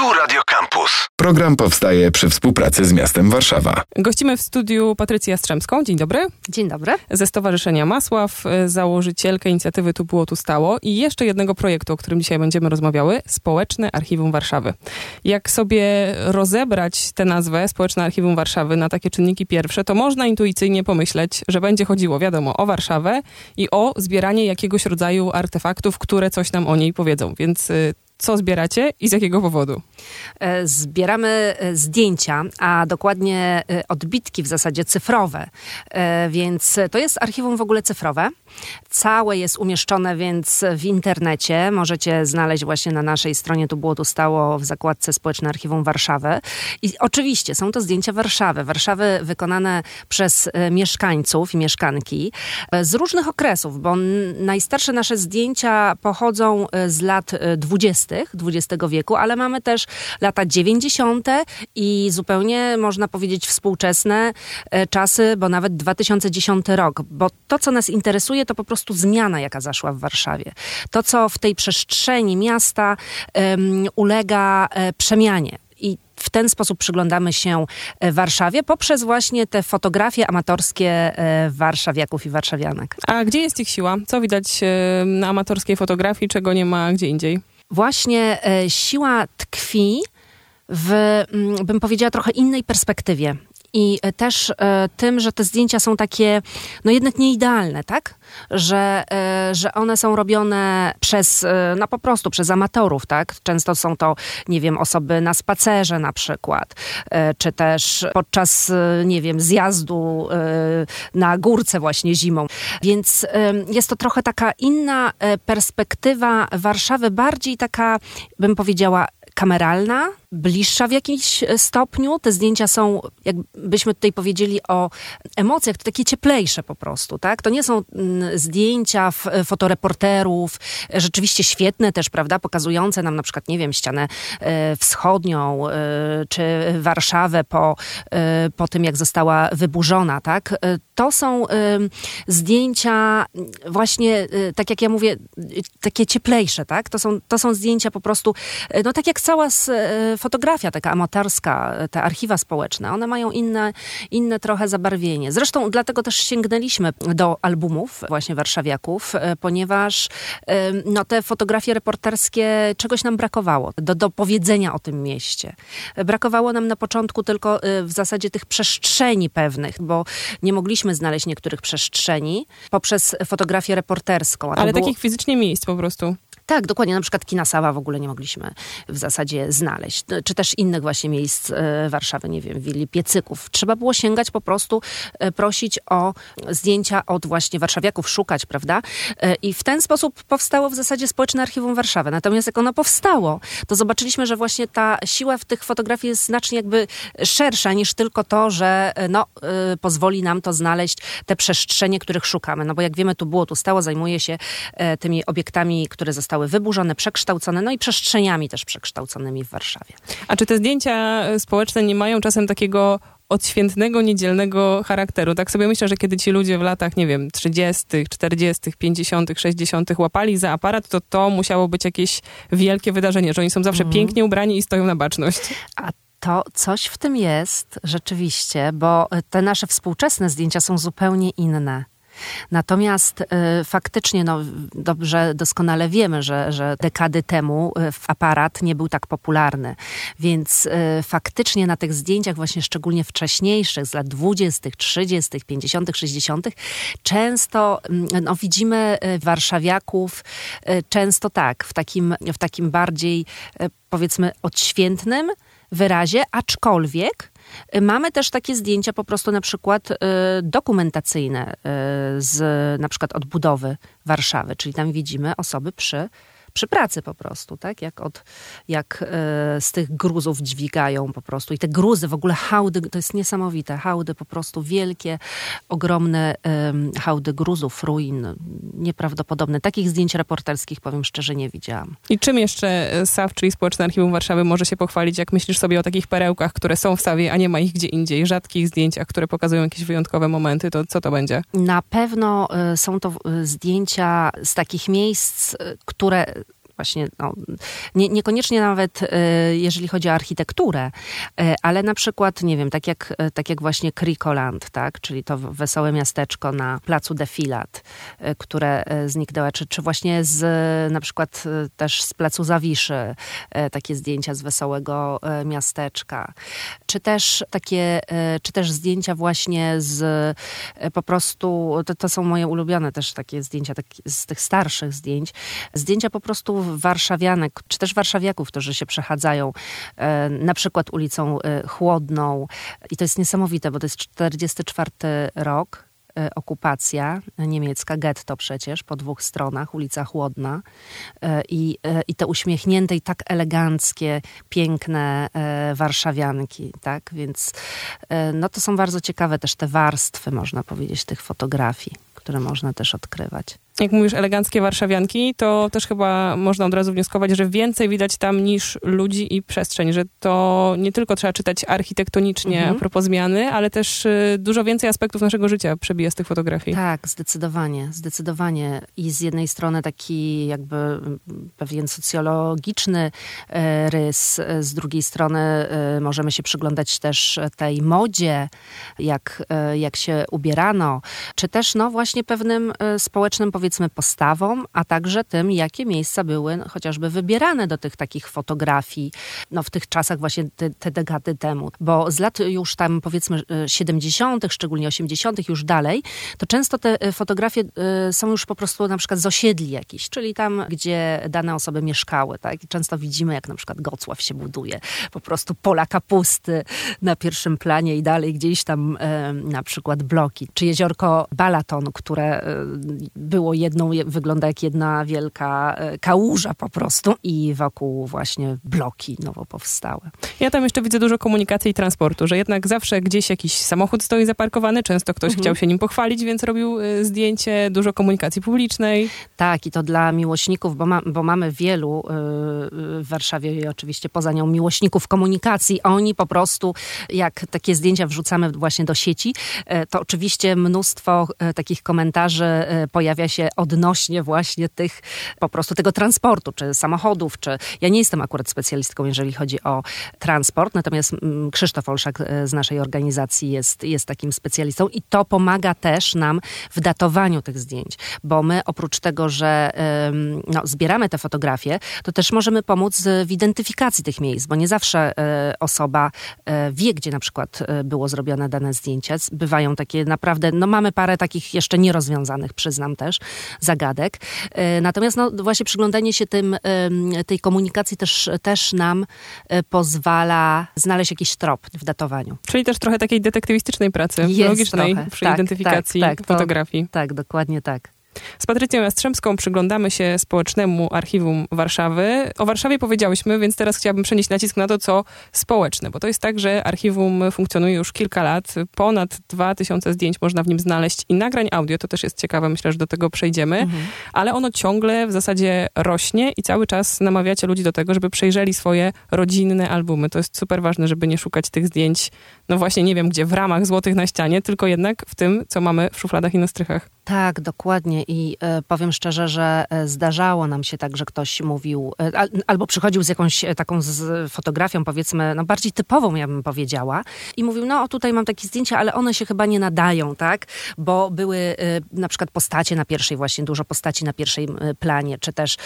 Tu Radio Campus. Program powstaje przy współpracy z miastem Warszawa. Gościmy w studiu Patrycję Jastrzębską. Dzień dobry. Dzień dobry. Ze Stowarzyszenia Masław, y, założycielkę inicjatywy Tu było, tu stało i jeszcze jednego projektu, o którym dzisiaj będziemy rozmawiały, Społeczne Archiwum Warszawy. Jak sobie rozebrać tę nazwę, Społeczne Archiwum Warszawy, na takie czynniki pierwsze, to można intuicyjnie pomyśleć, że będzie chodziło, wiadomo, o Warszawę i o zbieranie jakiegoś rodzaju artefaktów, które coś nam o niej powiedzą. Więc y, co zbieracie i z jakiego powodu? E, zbieramy e, zdjęcia, a dokładnie e, odbitki w zasadzie cyfrowe, więc to jest archiwum w ogóle cyfrowe. Całe jest umieszczone więc w internecie. Możecie znaleźć właśnie na naszej stronie, tu było, tu stało w zakładce Społeczne Archiwum Warszawy. I oczywiście są to zdjęcia Warszawy. Warszawy wykonane przez mieszkańców i mieszkanki z różnych okresów, bo najstarsze nasze zdjęcia pochodzą z lat 20 XX wieku, ale mamy też lata 90. i zupełnie można powiedzieć współczesne e, czasy, bo nawet 2010 rok. Bo to, co nas interesuje, to po prostu zmiana, jaka zaszła w Warszawie. To, co w tej przestrzeni miasta um, ulega e, przemianie. W ten sposób przyglądamy się e, Warszawie poprzez właśnie te fotografie amatorskie warszawiaków i warszawianek. A gdzie jest ich siła? Co widać na amatorskiej fotografii, czego nie ma gdzie indziej? Właśnie e, siła tkwi w, mm, bym powiedziała, trochę innej perspektywie. I e, też e, tym, że te zdjęcia są takie, no jednak nieidealne, tak? Że, że one są robione przez, no po prostu przez amatorów, tak? Często są to, nie wiem, osoby na spacerze na przykład, czy też podczas, nie wiem, zjazdu na górce właśnie zimą. Więc jest to trochę taka inna perspektywa Warszawy, bardziej taka, bym powiedziała, kameralna, bliższa w jakimś e, stopniu. Te zdjęcia są, jakbyśmy tutaj powiedzieli o emocjach, to takie cieplejsze po prostu, tak? To nie są mm, zdjęcia e, fotoreporterów, e, rzeczywiście świetne też, prawda, pokazujące nam na przykład, nie wiem, ścianę wschodnią, czy Warszawę po, po tym, jak została wyburzona, tak? To są zdjęcia właśnie, tak jak ja mówię, takie cieplejsze, tak? To są, to są zdjęcia po prostu, no tak jak cała fotografia taka amatorska, te archiwa społeczne, one mają inne, inne trochę zabarwienie. Zresztą dlatego też sięgnęliśmy do albumów właśnie warszawiaków, e, ponieważ no, te fotografie reporterskie czegoś nam brakowało do, do powiedzenia o tym mieście. Brakowało nam na początku tylko e, w zasadzie tych przestrzeni pewnych, bo nie mogliśmy znaleźć niektórych przestrzeni poprzez fotografię reporterską. Ale było... takich fizycznie miejsc po prostu. Tak, dokładnie. Na przykład kina Sała w ogóle nie mogliśmy w zasadzie znaleźć. Czy też innych właśnie miejsc e, Warszawy, nie wiem, willi Piecyków. Trzeba było sięgać po prostu, e, prosić o zdjęcia od właśnie warszawiaków, szukać, prawda? E, I w ten sposób powstało w zasadzie Społeczne Archiwum Warszawy. Natomiast jak ono powstało, to zobaczyliśmy, że właśnie ta siła w tych fotografiach jest znacznie jakby szersza niż tylko to, że no, pozwoli nam to znaleźć te przestrzenie, których szukamy. No bo jak wiemy, tu było, tu stało, zajmuje się tymi obiektami, które zostały zostały wyburzone, przekształcone, no i przestrzeniami też przekształconymi w Warszawie. A czy te zdjęcia społeczne nie mają czasem takiego odświętnego, niedzielnego charakteru. Tak sobie myślę, że kiedy ci ludzie w latach, nie wiem, 30., 40., 50., 60. łapali za aparat, to to musiało być jakieś wielkie wydarzenie, że oni są zawsze mm. pięknie ubrani i stoją na baczność. A to coś w tym jest rzeczywiście, bo te nasze współczesne zdjęcia są zupełnie inne. Natomiast y, faktycznie no, dobrze, doskonale wiemy, że, że dekady temu y, aparat nie był tak popularny. Więc y, faktycznie na tych zdjęciach, właśnie szczególnie wcześniejszych, z lat 20., 30., 50., 60., często mm, no, widzimy warszawiaków, często tak, w takim, w takim bardziej powiedzmy odświętnym wyrazie, aczkolwiek Mamy też takie zdjęcia po prostu na przykład y, dokumentacyjne y, z na przykład odbudowy Warszawy, czyli tam widzimy osoby przy przy pracy po prostu, tak? Jak, od, jak e, z tych gruzów dźwigają po prostu. I te gruzy, w ogóle hałdy, to jest niesamowite. Hałdy po prostu wielkie, ogromne e, hałdy gruzów, ruin. Nieprawdopodobne. Takich zdjęć reporterskich, powiem szczerze, nie widziałam. I czym jeszcze SAW, czyli Społeczne Archiwum Warszawy, może się pochwalić, jak myślisz sobie o takich perełkach, które są w SAWie, a nie ma ich gdzie indziej? Rzadkich zdjęciach, które pokazują jakieś wyjątkowe momenty, to co to będzie? Na pewno y, są to zdjęcia z takich miejsc, które właśnie, no, nie, niekoniecznie nawet jeżeli chodzi o architekturę, ale na przykład, nie wiem, tak jak, tak jak właśnie Krikoland, tak, czyli to wesołe miasteczko na placu Defilat, które zniknęło, czy, czy właśnie z na przykład też z placu Zawiszy, takie zdjęcia z wesołego miasteczka, czy też takie, czy też zdjęcia właśnie z po prostu, to, to są moje ulubione też takie zdjęcia tak, z tych starszych zdjęć. Zdjęcia po prostu warszawianek, czy też warszawiaków, którzy się przechadzają e, na przykład ulicą e, Chłodną. I to jest niesamowite, bo to jest 44 rok, E, okupacja niemiecka, getto przecież, po dwóch stronach, ulica Chłodna. I, i te uśmiechnięte i tak eleganckie, piękne warszawianki, tak? Więc no to są bardzo ciekawe też te warstwy, można powiedzieć, tych fotografii, które można też odkrywać jak mówisz eleganckie warszawianki, to też chyba można od razu wnioskować, że więcej widać tam niż ludzi i przestrzeń, że to nie tylko trzeba czytać architektonicznie mhm. a propos zmiany, ale też y, dużo więcej aspektów naszego życia przebija z tych fotografii. Tak, zdecydowanie, zdecydowanie. I z jednej strony taki jakby mm, pewien socjologiczny e, rys, e, z drugiej strony e, możemy się przyglądać też tej modzie, jak, jak się ubierano, czy też no właśnie pewnym społecznym powiedzmy powiedzmy postawą, a także tym, jakie miejsca były chociażby wybierane do tych takich fotografii, no w tych czasach właśnie te, te dekady temu. Bo z lat już tam powiedzmy 70., e, szczególnie 80., już dalej, to często te e, fotografie e, są już po prostu na przykład z osiedli jakichś, czyli tam, gdzie dane osoby mieszkały, tak? I często widzimy, jak na przykład Gocław się buduje, po prostu pola kapusty na pierwszym planie i dalej gdzieś tam na przykład bloki, czy jeziorko Balaton, które było jedną, wygląda jak jedna wielka e, kałuża po prostu i wokół właśnie bloki nowo powstałe. Ja tam jeszcze widzę dużo komunikacji i transportu, że jednak zawsze gdzieś jakiś samochód stoi zaparkowany, często ktoś mhm. chciał się nim pochwalić, więc robił e, zdjęcie, dużo komunikacji publicznej. Tak, i to dla miłośników, bo, ma, bo mamy wielu e, w Warszawie i oczywiście poza nią miłośników komunikacji. Oni po prostu, jak takie zdjęcia wrzucamy właśnie do sieci, to oczywiście mnóstwo takich komentarzy pojawia się odnośnie właśnie tych, po prostu tego transportu, czy samochodów, czy... Ja nie jestem akurat specjalistką, jeżeli chodzi o transport, natomiast mm, Krzysztof Olszak e, z naszej organizacji jest, jest takim specjalistą i to pomaga też nam w datowaniu tych zdjęć, bo my oprócz tego, że no, zbieramy te fotografie, to też możemy pomóc w identyfikacji tych miejsc, bo nie zawsze e, osoba e, wie, gdzie na przykład było zrobione dane zdjęcie. Bywają takie naprawdę, no mamy parę takich jeszcze nierozwiązanych, przyznam też, zagadek. E, natomiast no, właśnie przyglądanie się tym, tej komunikacji też, też nam e, pozwala znaleźć jakiś trop w datowaniu. Czyli też trochę takiej detektywistycznej pracy, Jest logicznej trochę. przy tak, identyfikacji tak, tak, fotografii. To, tak, dokładnie tak. Z Patrycją Jastrzębską przyglądamy się społecznemu archiwum Warszawy. O Warszawie powiedziałyśmy, więc teraz chciałabym przenieść nacisk na to, co społeczne, bo to jest tak, że archiwum funkcjonuje już kilka lat. Ponad 2000 zdjęć można w nim znaleźć i nagrań audio, to też jest ciekawe, myślę, że do tego przejdziemy, mhm. ale ono ciągle w zasadzie rośnie i cały czas namawiacie ludzi do tego, żeby przejrzeli swoje rodzinne albumy. To jest super ważne, żeby nie szukać tych zdjęć, no właśnie nie wiem gdzie, w ramach złotych na ścianie, tylko jednak w tym, co mamy w szufladach i na strychach. Tak, dokładnie. I e, powiem szczerze, że e, zdarzało nam się tak, że ktoś mówił, e, albo przychodził z jakąś taką z fotografią, powiedzmy, no bardziej typową, ja bym powiedziała, i mówił, no tutaj mam takie zdjęcia, ale one się chyba nie nadają, tak? Bo były na przykład postacie na pierwszej, właśnie dużo postaci na pierwszej planie, czy też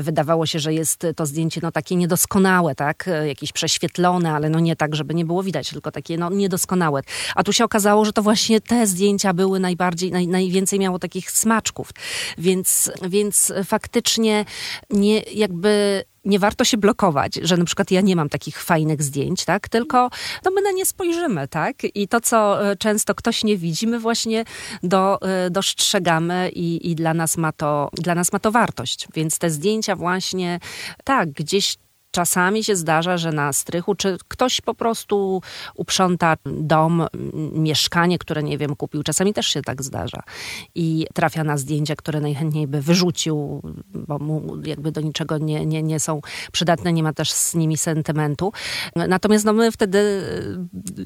wydawało się, że jest to zdjęcie no takie niedoskonałe, tak? Jakieś prześwietlone, ale no nie tak, żeby nie było widać, tylko takie no niedoskonałe. A tu się okazało, że to właśnie te zdjęcia były najbardziej, naj, najwięcej więcej miało takich smaczków. Więc, więc faktycznie nie jakby nie warto się blokować, że na przykład ja nie mam takich fajnych zdjęć, tak? Tylko no my na nie spojrzymy, tak? I to, co e, często ktoś nie widzi, my właśnie do, e, dostrzegamy i, i dla, nas ma to, dla nas ma to wartość. Więc te zdjęcia właśnie, tak, gdzieś czasami się zdarza, że na strychu, czy ktoś po prostu uprząta dom, mieszkanie, które nie wiem, kupił. Czasami też się tak zdarza. I trafia na zdjęcia, które najchętniej by wyrzucił, bo mu jakby do niczego nie, nie, nie są przydatne, nie ma też z nimi sentymentu. Natomiast no my wtedy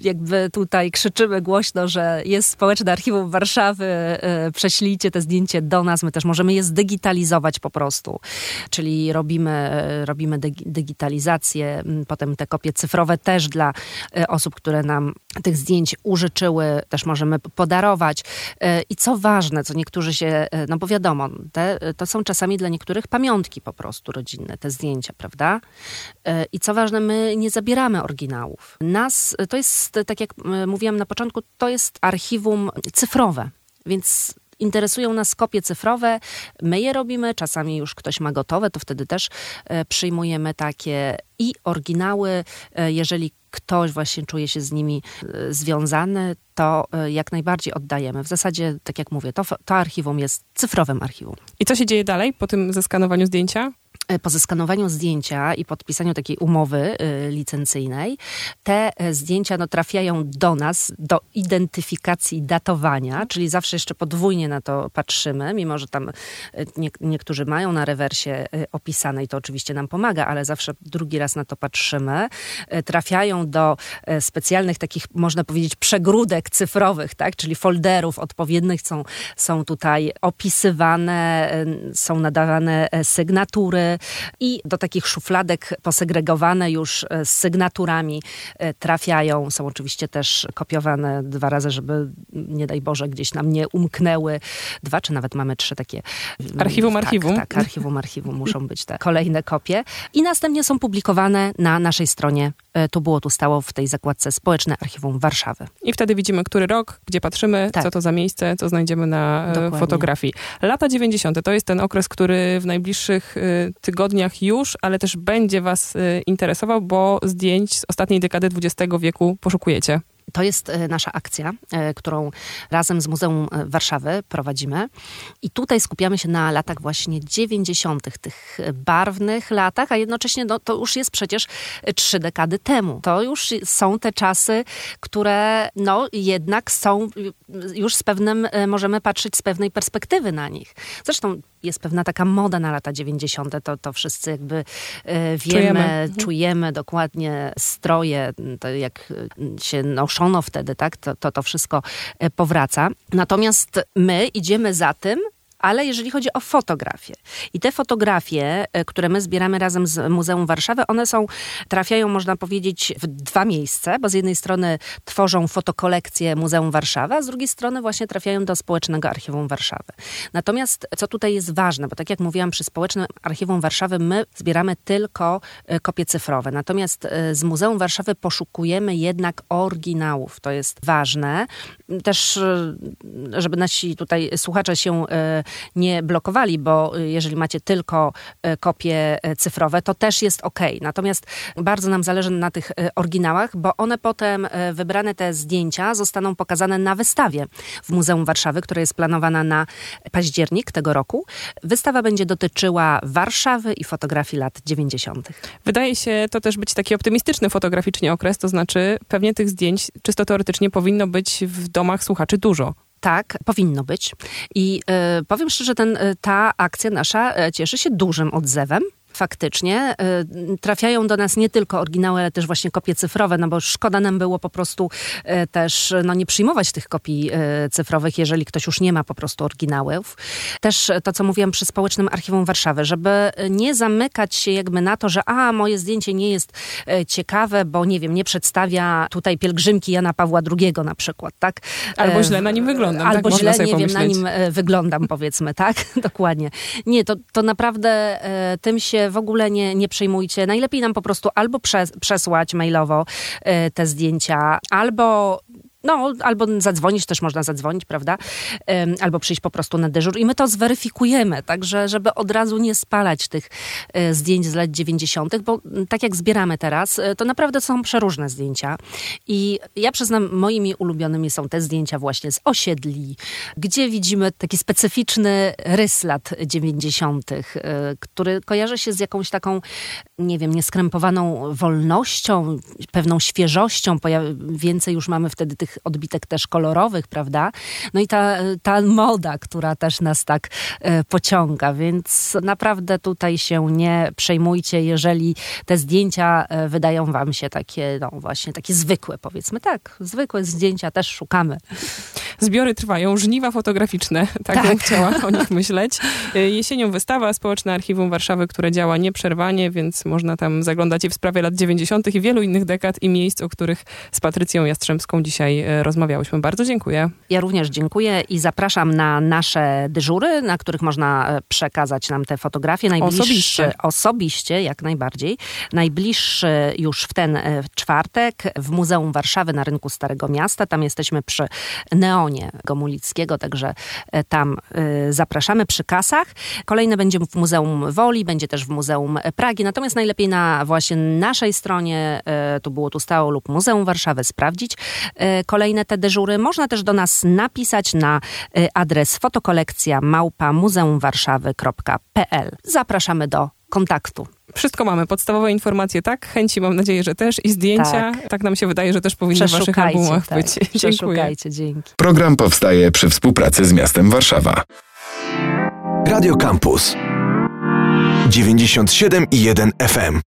jakby tutaj krzyczymy głośno, że jest Społeczne Archiwum Warszawy, e, prześlijcie te zdjęcie do nas, my też możemy je zdigitalizować po prostu. Czyli robimy, robimy digitalizację, potem te kopie cyfrowe też dla e, osób, które nam tych zdjęć użyczyły, też możemy podarować. I co ważne, co niektórzy się, no bo wiadomo, te, to są czasami dla niektórych pamiątki po prostu rodzinne, te zdjęcia, prawda? I co ważne, my nie zabieramy oryginałów. Nas, to jest, tak jak mówiłam na początku, to jest archiwum cyfrowe, więc interesują nas kopie cyfrowe. My je robimy, czasami już ktoś ma gotowe, to wtedy też e, przyjmujemy takie i oryginały. E, jeżeli ktoś właśnie czuje się z nimi e, związany, to jak najbardziej oddajemy. W zasadzie, tak jak mówię, to, to archiwum jest cyfrowym archiwum. I co się dzieje dalej po tym zeskanowaniu zdjęcia? E, po zeskanowaniu zdjęcia i podpisaniu takiej umowy y, licencyjnej, te e, zdjęcia no, trafiają do nas, do identyfikacji datowania, czyli zawsze jeszcze podwójnie na to patrzymy, mimo że tam nie, niektórzy mają na rewersie opisane i to oczywiście nam pomaga, ale zawsze drugi raz na to patrzymy. Trafiają do specjalnych takich, można powiedzieć, przegródek cyfrowych, tak? czyli folderów odpowiednich są, są tutaj opisywane, są nadawane sygnatury, i do takich szufladek posegregowane już e, z sygnaturami e, trafiają. Są oczywiście też kopiowane dwa razy, żeby nie daj Boże gdzieś nam nie umknęły. Dwa, czy nawet mamy trzy takie. Mm, archiwum, tak, archiwum. Tak, archiwum, archiwum muszą być te kolejne kopie. I następnie są publikowane na naszej stronie. E, tu było, tu stało w tej zakładce Społeczne Archiwum Warszawy. I wtedy widzimy, który rok, gdzie patrzymy, tak. co to za miejsce, co znajdziemy na Dokładnie. fotografii. Lata 90. to jest ten okres, który w najbliższych tygodniach już, ale też będzie Was interesował, bo zdjęć z ostatniej dekady XX wieku poszukujecie. To jest e, nasza akcja, e, którą razem z Muzeum e, Warszawy prowadzimy. I tutaj skupiamy się na latach właśnie 90., tych barwnych latach, a jednocześnie no, to już jest przecież trzy dekady temu. To już są te czasy, które no, jednak są już z pewnym, możemy patrzeć z pewnej perspektywy na nich. Zresztą jest pewna taka moda na lata 90. To, to wszyscy jakby wiemy, czujemy, czujemy dokładnie stroje, to jak się noszą noszono wtedy, tak? To, to, to wszystko e, powraca. Natomiast my idziemy za tym, ale jeżeli chodzi o fotografie. I te fotografie, e, które my zbieramy razem z Muzeum Warszawy, one są, trafiają, można powiedzieć, w dwa miejsca, bo z jednej strony tworzą fotokolekcję Muzeum Warszawy, a z drugiej strony właśnie trafiają do Społecznego Archiwum Warszawy. Natomiast co tutaj jest ważne, bo tak jak mówiłam, przy Społecznym Archiwum Warszawy my zbieramy tylko e, kopie cyfrowe. Natomiast e, z Muzeum Warszawy poszukujemy jednak oryginałów. To jest ważne. Też, żeby nasi tutaj słuchacze się nie blokowali, bo y, jeżeli macie tylko y, kopie y, cyfrowe, to też jest ok. Natomiast bardzo nam zależy na tych oryginałach, bo one potem, wybrane te zdjęcia, zostaną pokazane na wystawie w Muzeum Warszawy, która jest planowana na październik tego roku. Wystawa będzie dotyczyła Warszawy i fotografii lat 90. Wydaje się to też być taki optymistyczny fotograficznie okres, to znaczy pewnie tych zdjęć czysto teoretycznie powinno być w domach słuchaczy dużo. Tak, powinno być. I y, powiem szczerze, ten, y, ta akcja nasza y, cieszy się dużym odzewem faktycznie y, trafiają do nas nie tylko oryginały, ale też właśnie kopie cyfrowe, no bo szkoda nam było po prostu y, też no, nie przyjmować tych kopii y, cyfrowych, jeżeli ktoś już nie ma po prostu oryginałów. Też to, co mówiłam przy Społecznym Archiwum Warszawy, żeby nie zamykać się jakby na to, że a, moje zdjęcie nie jest ciekawe, bo nie wiem, nie przedstawia tutaj pielgrzymki Jana Pawła II na przykład, tak? Albo źle na nim wyglądam. Tak? Albo tak? źle, nie wiem, na nim wyglądam, powiedzmy, tak? Dokładnie. Nie, to, to naprawdę tym się w ogóle nie, nie przejmujcie. Najlepiej nam po prostu albo przes przesłać mailowo y, te zdjęcia, albo no, albo zadzwonić, też można zadzwonić, prawda? Albo przyjść po prostu na dyżur i my to zweryfikujemy, także żeby od razu nie spalać tych y, zdjęć z lat 90., bo tak jak zbieramy teraz, y, to naprawdę są przeróżne zdjęcia. I ja przyznam, moimi ulubionymi są te zdjęcia właśnie z osiedli, gdzie widzimy taki specyficzny rys lat 90., y, który kojarzy się z jakąś taką, nie wiem, nieskrępowaną wolnością, pewną świeżością. Więcej już mamy wtedy tych odbitek też kolorowych, prawda? No i ta, ta moda, która też nas tak e, pociąga, więc naprawdę tutaj się nie przejmujcie, jeżeli te zdjęcia e, wydają wam się takie, no właśnie, takie zwykłe, powiedzmy. Tak, zwykłe zdjęcia też szukamy. Zbiory trwają, żniwa fotograficzne, tak, Tak. bym chciała o nich myśleć. Y, Jesienią wystawa Społeczne Archiwum Warszawy, które działa nieprzerwanie, więc można tam zaglądać i w sprawie lat 90. i wielu innych dekad i miejsc, o których z Patrycją Jastrzębską dzisiaj e, rozmawiałyśmy. Bardzo dziękuję. Ja również dziękuję i zapraszam na nasze dyżury, na których można e, przekazać nam te fotografie. Najbliższy, Osobiście. Osobiście, jak najbardziej. Najbliższy już w ten e, czwartek w Muzeum Warszawy na rynku Starego Miasta. Tam jesteśmy przy Neonie Gomulickiego, także e, tam e, zapraszamy przy kasach. Kolejne będzie w Muzeum Woli, będzie też w Muzeum Pragi. Natomiast najlepiej na właśnie naszej stronie, e, tu było tu stało lub Muzeum Warszawy sprawdzić kolejne te dyżury. Można też do nas napisać na adres fotokolekcja małpa muzeumwarszawy.pl. Zapraszamy do kontaktu. Wszystko mamy, podstawowe informacje, tak? Chęci mam nadzieję, że też i zdjęcia. Tak, nam się wydaje, że też powinny w waszych albumach tak, być. Dziękuję. dzięki. Program powstaje przy współpracy z miastem Warszawa. Radio Campus 97,1 FM.